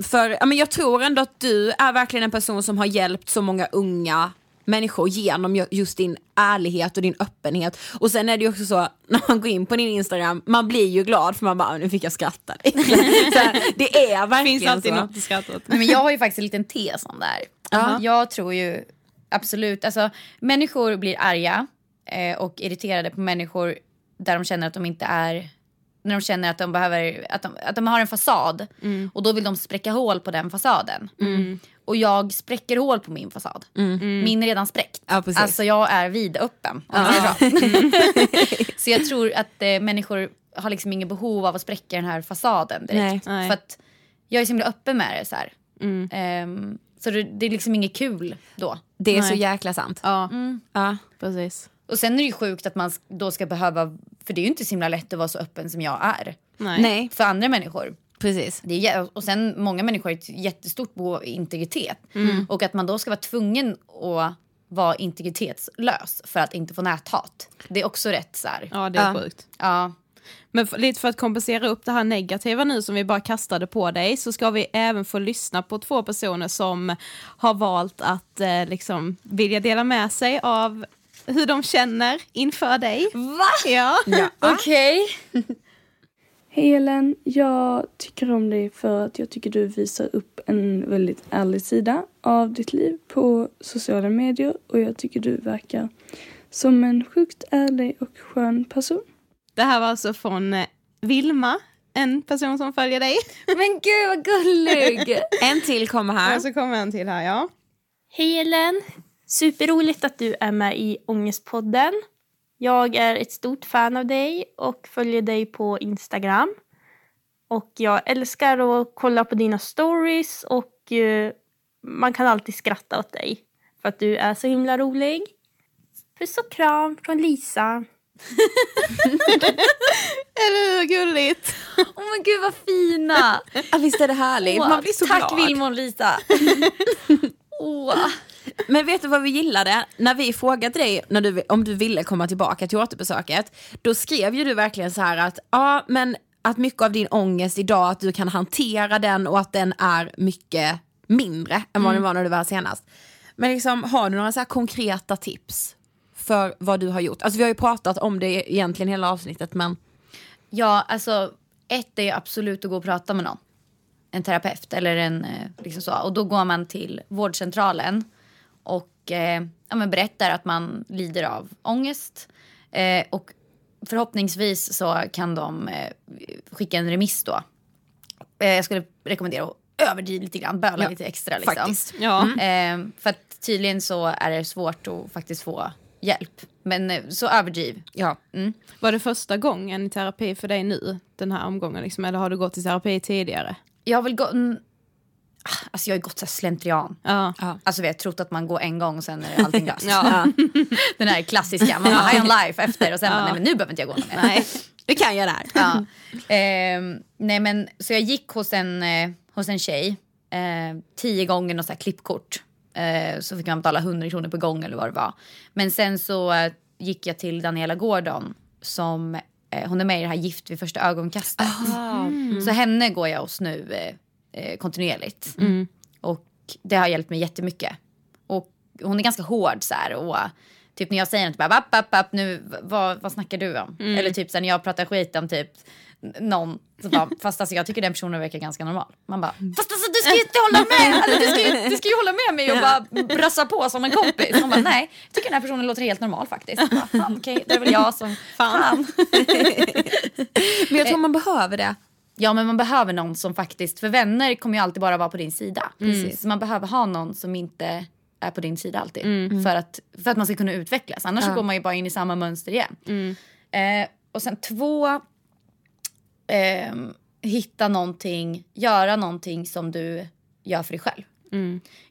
för ja, men jag tror ändå att du är verkligen en person som har hjälpt så många unga människor genom ju- just din ärlighet och din öppenhet. Och sen är det ju också så, [LAUGHS] när man går in på din Instagram, man blir ju glad för man bara, "Ah, nu fick jag skratta. [LAUGHS] så här, det är [LAUGHS] verkligen Finns alltid så. något i skrattet. Men jag har ju faktiskt en liten tes om det här. Jag tror ju absolut, alltså människor blir arga eh, och irriterade på människor där de känner att de inte är när de känner att de, behöver, att de, att de har en fasad och då vill de spräcka hål på den fasaden. Och jag spräcker hål på min fasad. Min är redan spräckt. Ja, precis. alltså jag är vidöppen. man säger så. så jag tror att eh, människor har liksom ingen behov av att spräcka den här fasaden direkt. Nej. För att jag är så himla öppen med det. Så, här. Ehm, så det, det är liksom inget kul då. Det är Nej. så jäkla sant. Ja, Ja. precis. Och sen är det ju sjukt att man då ska behöva, för det är ju inte så himla lätt att vara så öppen som jag är. Nej. Nej, För andra människor. precis. Det är, och sen många människor har ett jättestort behov av integritet. Och att man då ska vara tvungen att vara integritetslös för att inte få näthat. Det är också rätt så här. Ja, det är Ja. sjukt. Ja. Men för, lite för att kompensera upp det här negativa nu som vi bara kastade på dig så ska vi även få lyssna på två personer som har valt att eh, liksom vilja dela med sig av hur de känner inför dig. Va? Ja. [LAUGHS] Okej. Hej Ellen, jag tycker om dig för att jag tycker du visar upp en väldigt ärlig sida av ditt liv på sociala medier och jag tycker du verkar som en sjukt ärlig och skön person. Det här var alltså från eh, Vilma, en person som följer dig. [LAUGHS] Men gud vad gullig. [LAUGHS] En till kommer här. Och så kommer en till här, ja. Hej Ellen! Superroligt att du är med i Ångestpodden. Jag är ett stort fan av dig och följer dig på Instagram. Och jag älskar att kolla på dina stories och eh, man kan alltid skratta åt dig för att du är så himla rolig. Puss och kram från Lisa. [LAUGHS] Eller hur gulligt? [LAUGHS] Åh men gud vad fina. Ja, visst är det härligt? Man blir så tack glad. Vilma och Lisa. [LAUGHS] Åh. Men vet du vad vi gillade? När vi frågade dig när du, om du ville komma tillbaka till återbesöket, då skrev ju du verkligen så här att, ja men att mycket av din ångest idag, att du kan hantera den och att den är mycket mindre än vad den var när du var här senast. Men liksom, har du några så konkreta tips för vad du har gjort? Alltså vi har ju pratat om det egentligen hela avsnittet men Ja, alltså ett är absolut att gå och prata med någon. En terapeut eller en eh, liksom så. Och då går man till vårdcentralen och eh, ja, berättar att man lider av ångest. Eh, och förhoppningsvis så kan de eh, skicka en remiss då. Eh, jag skulle rekommendera att överdriva lite grann, böla Ja, lite extra. Liksom. faktiskt. Ja. Eh, för att tydligen så är det svårt att faktiskt få hjälp. Men eh, så överdriv. ja. Var det första gången i terapi för dig nu, den här omgången? Liksom, eller har du gått i terapi tidigare? Jag har väl gått... mm, Alltså jag har ju gått så här slentrian. Ja. Alltså vi har trott att man går en gång och sen är allting löst. Ja. [LAUGHS] Den här klassiska, man bara high on life efter och sen bara, nej men nu behöver inte jag gå någon mer. Nej, det kan jag där. Ja. Ehm, nej men så jag gick hos en, eh, hos en tjej, eh, tio gånger något så här klippkort. Eh, så fick man betala 100 kronor per gång eller vad det var. Men sen så eh, gick jag till Daniela Gordon som, eh, hon är med i det här Gift vid första ögonkastet. Så henne går jag hos nu eh, eh, kontinuerligt. Och det har hjälpt mig jättemycket. Och hon är ganska hård så här och typ när jag säger något bara app, app, app, nu vad, vad snackar du om? Eller typ så här, när jag pratar skit om typ någon så bara, [LAUGHS] fast alltså jag tycker den personen verkar ganska normal. Man bara, fast alltså du ska ju inte hålla med, eller, du, ska ju, du ska ju hålla med mig och bara brassa på som en kompis. Man bara, nej, jag tycker den här personen låter helt normal faktiskt. Bara, Fan, Okej, det är väl jag som, fan. [LAUGHS] Men jag tror man behöver det. Ja men man behöver någon som faktiskt, för vänner kommer ju alltid bara vara på din sida. Precis. Så man behöver ha någon som inte är på din sida alltid. För, att, för att man ska kunna utvecklas. Annars så går man ju bara in i samma mönster igen. Eh, och sen två, ehm, hitta någonting, göra någonting som du gör för dig själv.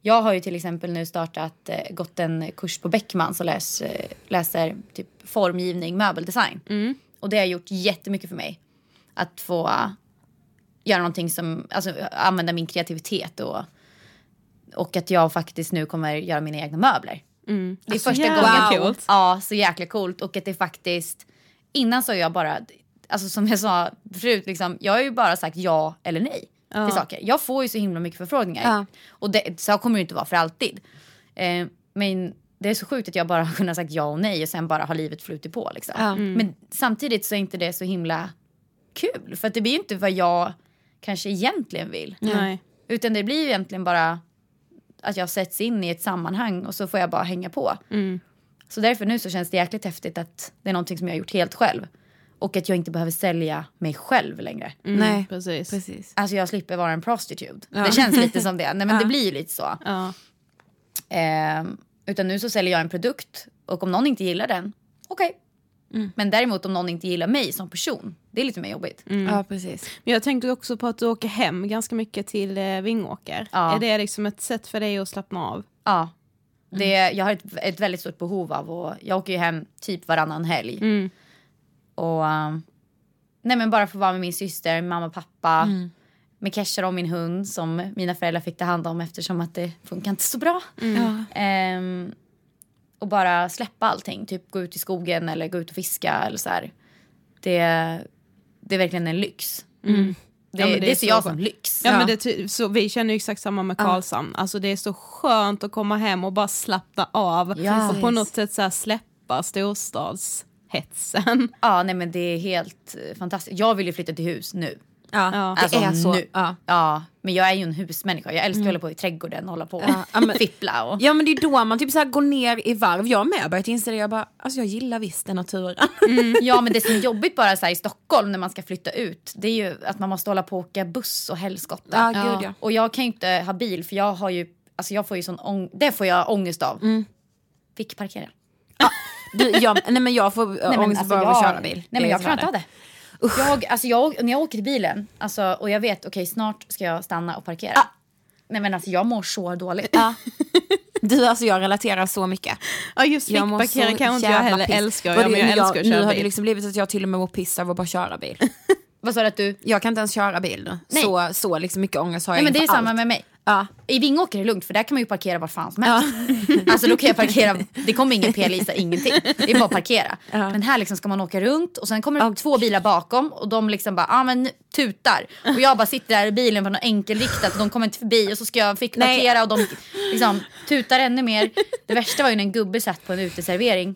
Jag har ju till exempel nu startat, eh, gått en kurs på Beckmans och läs, eh, läser typ formgivning, möbeldesign. Och det har gjort jättemycket för mig. Att få göra någonting som, alltså använda min kreativitet och, och att jag faktiskt nu kommer göra mina egna möbler. Det är första jävla gången. coolt. Ja, så jäkla coolt. Och att det faktiskt, innan så har jag bara, alltså som jag sa förut, liksom, jag har ju bara sagt ja eller nej till saker. Jag får ju så himla mycket förfrågningar. Ja. Och det, så kommer det inte vara för alltid. Eh, men det är så sjukt att jag bara [LAUGHS] har kunnat sagt ja och nej och sen bara har livet flutit på. Liksom. Ja. Men samtidigt så är inte det så himla kul. För att det blir ju inte vad jag kanske egentligen vill. Nej. Utan det blir ju egentligen bara att jag sätts in i ett sammanhang och så får jag bara hänga på. Så därför nu så känns det jäkligt häftigt att det är någonting som jag har gjort helt själv. Och att jag inte behöver sälja mig själv längre. Nej, Precis. precis. Alltså jag slipper vara en prostitute. Det känns lite som det. Nej men [LAUGHS] det blir ju lite så. Ja. Ehm, utan nu så säljer jag en produkt och om någon inte gillar den, okej. Men däremot om någon inte gillar mig som person, det är lite mer jobbigt. Ja, precis. Men jag tänkte också på att du åker hem ganska mycket till eh, Vingåker. Ja. Är det liksom ett sätt för dig att slappna av? Ja. Det, jag har ett, ett väldigt stort behov av och jag åker ju hem typ varannan helg. Mm. Och um, nej men bara få vara med min syster, min mamma och pappa. Mm. Med Kesha och min hund som mina föräldrar fick ta hand om eftersom att det funkar inte så bra. Mm. Ehm, och bara släppa allting, typ gå ut i skogen eller gå ut och fiska eller så här. Det, det är verkligen en lyx. Det, Mm. Ja, men det det, är ser så jag som lyx. Ja, men det, så vi känner ju exakt samma med Karlshamn. Alltså det är så skönt att komma hem och bara slappna av Ja. och på något sätt så här släppa storstadshetsen. Ja, nej men det är helt eh, fantastiskt. Jag vill ju flytta till hus nu. Ja, Ja. det Alltså, är så. nu. Ja. Ja, men jag är ju en husmänniska. Jag älskar att hålla på i trädgården och hålla på och men- fippla. Och... Ja men det är då man typ så här går ner i varv. Jag med börjat inse det. Jag bara, alltså jag gillar visst den naturen. Ja, men det som är [LAUGHS] jobbigt bara så här i Stockholm när man ska flytta ut, det är ju att man måste hålla på och åka buss och helskotta. Ja, gud, ja. Och jag kan ju inte ha bil för jag har ju, alltså jag får ju sån ång- det får jag ångest av. Mm. Fick parkera. Du, jag, nej men jag får Nej, men ångest alltså, bara av att jag- köra bil. Nej men jag klarar inte av det. Jag, alltså jag, när jag åker till bilen alltså, och jag vet okej snart ska jag stanna och parkera. Nej men alltså jag mår så dåligt. Ja. Du alltså jag relaterar så mycket. Ja just Jag så kanske inte jag heller piss. älskar det- men jag älskar att Nu köra har det bil. liksom blivit att jag till och med mår piss av att bara köra bil. Vad sa du att du? Jag kan inte ens köra bil nu. Nej. Så, så liksom mycket ångest har jag Nej men det är inför samma allt. med mig. Ja. I Vingåker är det lugnt för där kan man ju parkera var fan som helst. [LAUGHS] Alltså då kan jag parkera, det kommer ingen p-lisa, ingenting. Det är bara att parkera. Men här liksom ska man åka runt och sen kommer det två bilar bakom och de liksom bara, ja ah, men tutar. Och jag bara sitter där i bilen på något enkelriktat och de kommer inte förbi och så ska jag fick Nej. parkera och de liksom tutar ännu mer. Det värsta var ju när en gubbe satt på en uteservering.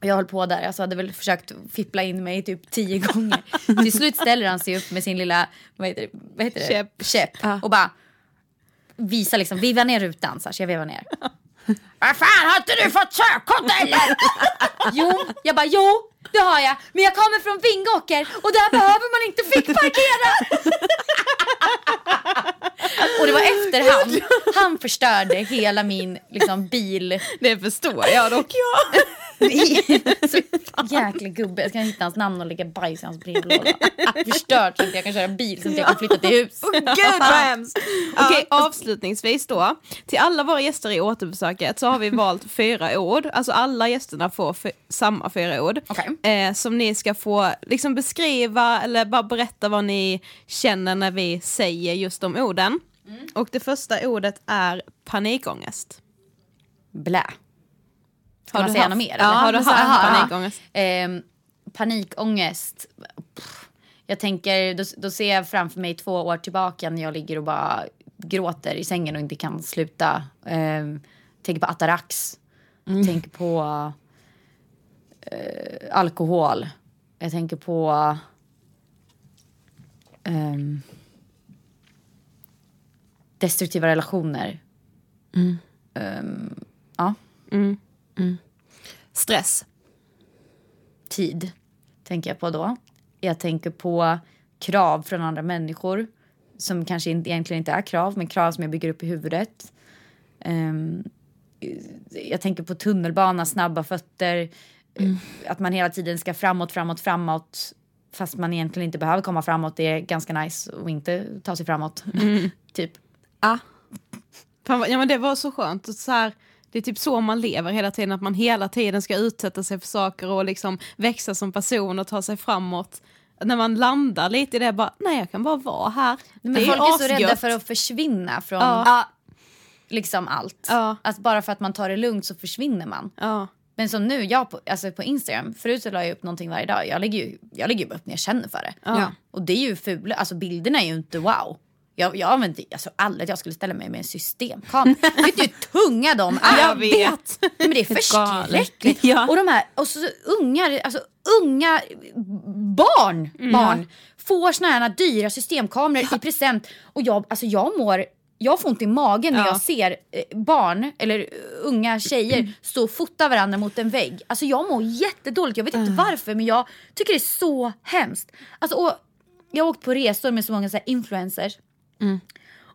Jag höll på där, alltså hade väl försökt fippla in mig typ tio [LAUGHS] gånger. Till slut ställer han sig upp med sin lilla, vad heter det? Vad heter det? Käpp. Käpp. Och bara visar liksom, viva ner rutan så, här, så jag vevar ner. [LAUGHS] Vad fan har inte du fått körkort eller? [LAUGHS] jo, jag bara jo det har jag. Men jag kommer från Vingåker och där behöver man inte fick parkera. Och det var [LAUGHS] efterhand. Han förstörde hela min liksom, bil. Det förstår jag dock. [LAUGHS] så jäkla gubbe. Jag ska hitta hans namn och lägga bajs i hans brevlåda. Förstört så att jag kan köra bil så att jag kan flytta till hus. Gud vad hemskt. [LAUGHS] Okej, avslutningsvis då. Till alla våra gäster i återbesöket så har vi valt fyra ord. Alltså alla gästerna får samma fyra ord. Okej. Eh, som ni ska få liksom beskriva eller bara berätta vad ni känner när vi säger just de orden. Och det första ordet är panikångest. Blä. Ska Har man du säga haft- något mer? Ja, eller? har du haft Aha. panikångest? Ehm, panikångest. Pff, Jag tänker, då, då ser jag framför mig två år tillbaka när jag ligger och bara gråter i sängen och inte kan sluta. Ehm, tänker på Atarax. Tänker på eh, alkohol. Jag tänker på... ehm, destruktiva relationer. Ehm, ja. Stress. tid tänker jag på då. Jag tänker på krav från andra människor som kanske inte, egentligen inte är krav, men krav som jag bygger upp i huvudet. Ehm, jag tänker på tunnelbana, snabba fötter, att man hela tiden ska framåt, framåt, framåt fast man egentligen inte behöver komma framåt. Det är ganska nice att inte ta sig framåt. [LAUGHS] typ. Fan, vad- ja, men det var så skönt. Och Så här, det är typ så man lever hela tiden, att man hela tiden ska utsätta sig för saker och liksom växa som person och ta sig framåt. När man landar lite i det, bara, nej jag kan bara vara här. Men det folk är så rädda för att försvinna från Ja. liksom allt. Ja. Att bara för att man tar det lugnt så försvinner man. Ja. Men som nu, jag på, alltså på Instagram, förut så la jag upp någonting varje dag. Jag lägger ju, jag lägger ju upp när jag känner för det. Ja. Och det är ju fula, alltså bilderna är ju inte wow. Jag, jag använder, alltså aldrig att jag skulle ställa mig med en systemkamera. [LAUGHS] vet du hur tunga de är? Jag vet. Men det är förskräckligt. Ja. Och de här, och så ungar, alltså unga barn, barn får såna här dyra systemkameror i present. Och jag, alltså jag mår jag får ont i magen när Ja. jag ser eh, barn eller unga tjejer stå och fota varandra mot en vägg. Alltså jag mår jättedåligt, jag vet inte varför men jag tycker det är så hemskt. Alltså, jag har åkt på resor med så många så här, influencers.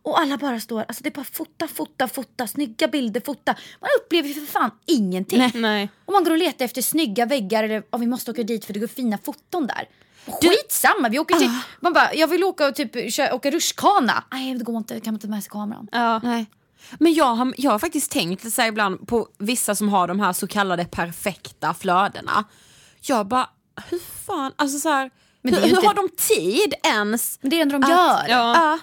Och alla bara står, alltså det är bara fota, fota, fota, snygga bilder, fota. Man upplever ju för fan ingenting. Nej. Och man går och letar efter snygga väggar eller oh, vi måste åka dit för det går fina foton där. Skitsamma, vi åker till, man bara, jag vill åka och typ åka rutschkana. Nej det går inte, kan man ta med sig kameran? Ja. Nej. Men jag har, jag har faktiskt tänkt så här ibland på vissa som har de här så kallade perfekta flödena. Jag bara, hur fan, alltså så här, Men det hur, är ju hur inte- har de tid ens? Men det är det enda de att- gör. Ja. Ja.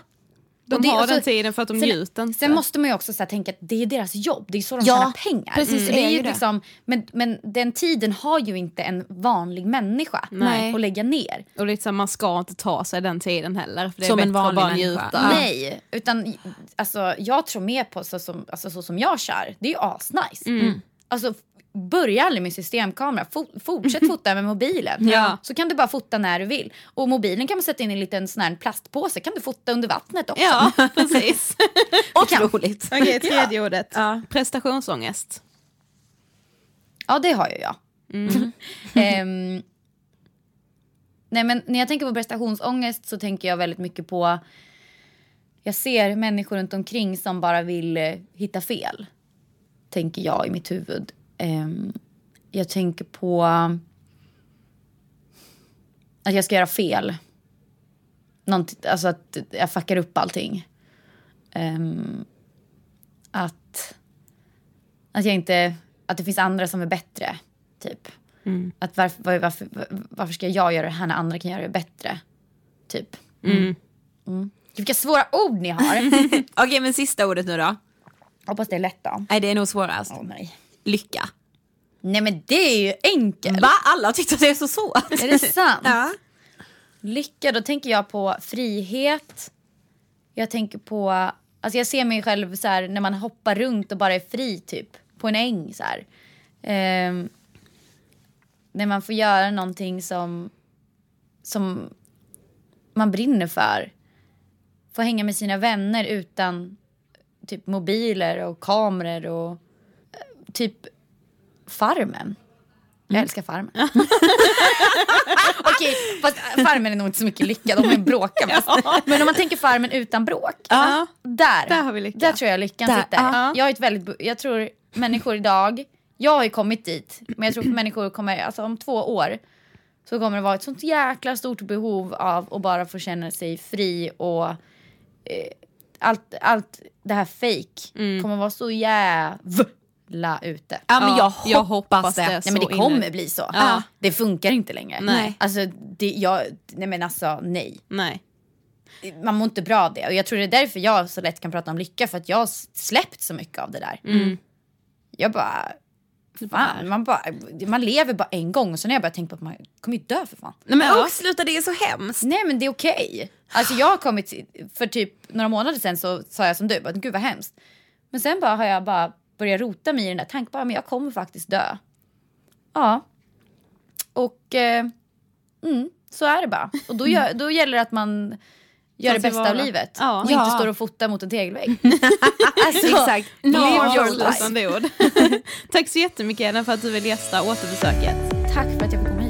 De det- har den tiden för att de sen, njuter inte. Sen måste man ju också så här, tänka att det är deras jobb, det är så de Ja, tjänar pengar. precis, Så det är är ju det. liksom, men, men den tiden har ju inte en vanlig människa Nej. att lägga ner. Och lite så här, man ska inte ta sig den tiden heller. För det är Som bättre en vanlig att bara njuta. Ja. Nej, utan alltså, jag tror mer på så som, alltså, så som jag kör. Det är ju asnice. Mm. Alltså, börja aldrig med systemkamera. Fo- fortsätt [LAUGHS] fota med mobilen. Ja. Så kan du bara fota när du vill. Och mobilen kan man sätta in i en liten sån här plastpåse. kan du fota under vattnet också. Ja, [LAUGHS] precis. [LAUGHS] Otroligt. Okej, tredje ordet. Ja. Prestationsångest. Ja, det har ju jag. Mm. Ehm, nej, men när jag tänker på prestationsångest så tänker jag väldigt mycket på... Jag ser människor runt omkring som bara vill eh, hitta fel. Tänker jag i mitt huvud. Ehm, jag tänker på att jag ska göra fel. Nånt, alltså att jag fuckar upp allting. Ehm, att, att jag inte... Att det finns andra som är bättre. Typ. Att varför, var- varför, varför ska jag göra det här när andra kan göra det bättre? Typ. Mm. Vilka svåra ord ni har. [LAUGHS] Okej men sista ordet nu då. Hoppas det är lätt då. Nej det är nog svårast. Åh nej. Lycka. Nej men det är ju enkelt. Va? Alla tyckte att det är så svårt. Är det sant? Ja. Lycka, då tänker jag på frihet. Jag tänker på, alltså jag ser mig själv så här när man hoppar runt och bara är fri typ. På en äng så här. Ehm, när man får göra någonting som, som man brinner för. Få hänga med sina vänner utan typ mobiler och kameror och typ Farmen. Jag älskar Farmen. [LAUGHS] Okej, fast Farmen är nog inte så mycket lycka, de är bråka mest. Men om man tänker Farmen utan bråk. Ja. Där, Där har vi lycka. där tror jag lyckan Där, sitter. ja. Jag, har ett väldigt, jag tror människor idag, jag har ju kommit dit, men jag tror att [CLEARS THROAT] människor kommer, alltså om två år så kommer det vara ett sånt jäkla stort behov av att bara få känna sig fri och eh, allt, allt det här fake Mm. kommer vara så jävla ute. Ja men jag Ja, hoppas, jag hoppas det. det. Nej men det kommer inne. bli så. Ja. Det funkar inte längre. Nej. Alltså, det, jag, nej men alltså nej. Nej. Man mår inte bra av det. Och jag tror det är därför jag så lätt kan prata om lycka. För att jag har släppt så mycket av det där. Mm. Jag bara... Fan, man, bara, man lever bara en gång och sen har jag börjat tänka på att man kommer ju dö för fan. Nej men Ja. usch sluta det är så hemskt. Nej men det är okej. Alltså jag har kommit, för typ några månader sen så sa jag som du, bara, gud vad hemskt. Men sen bara har jag bara börjat rota mig i den där tanken, bara, men jag kommer faktiskt dö. Ja. Och eh, mm, så är det bara. Och då, gör, då gäller det att man gör det bästa av livet. Ja. Och Ja. inte står och fotar mot en tegelvägg. [LAUGHS] alltså, Exakt. Live Bra your life. [LAUGHS] Tack så jättemycket Ellen för att du vill gästa återbesöket. Tack för att jag fick komma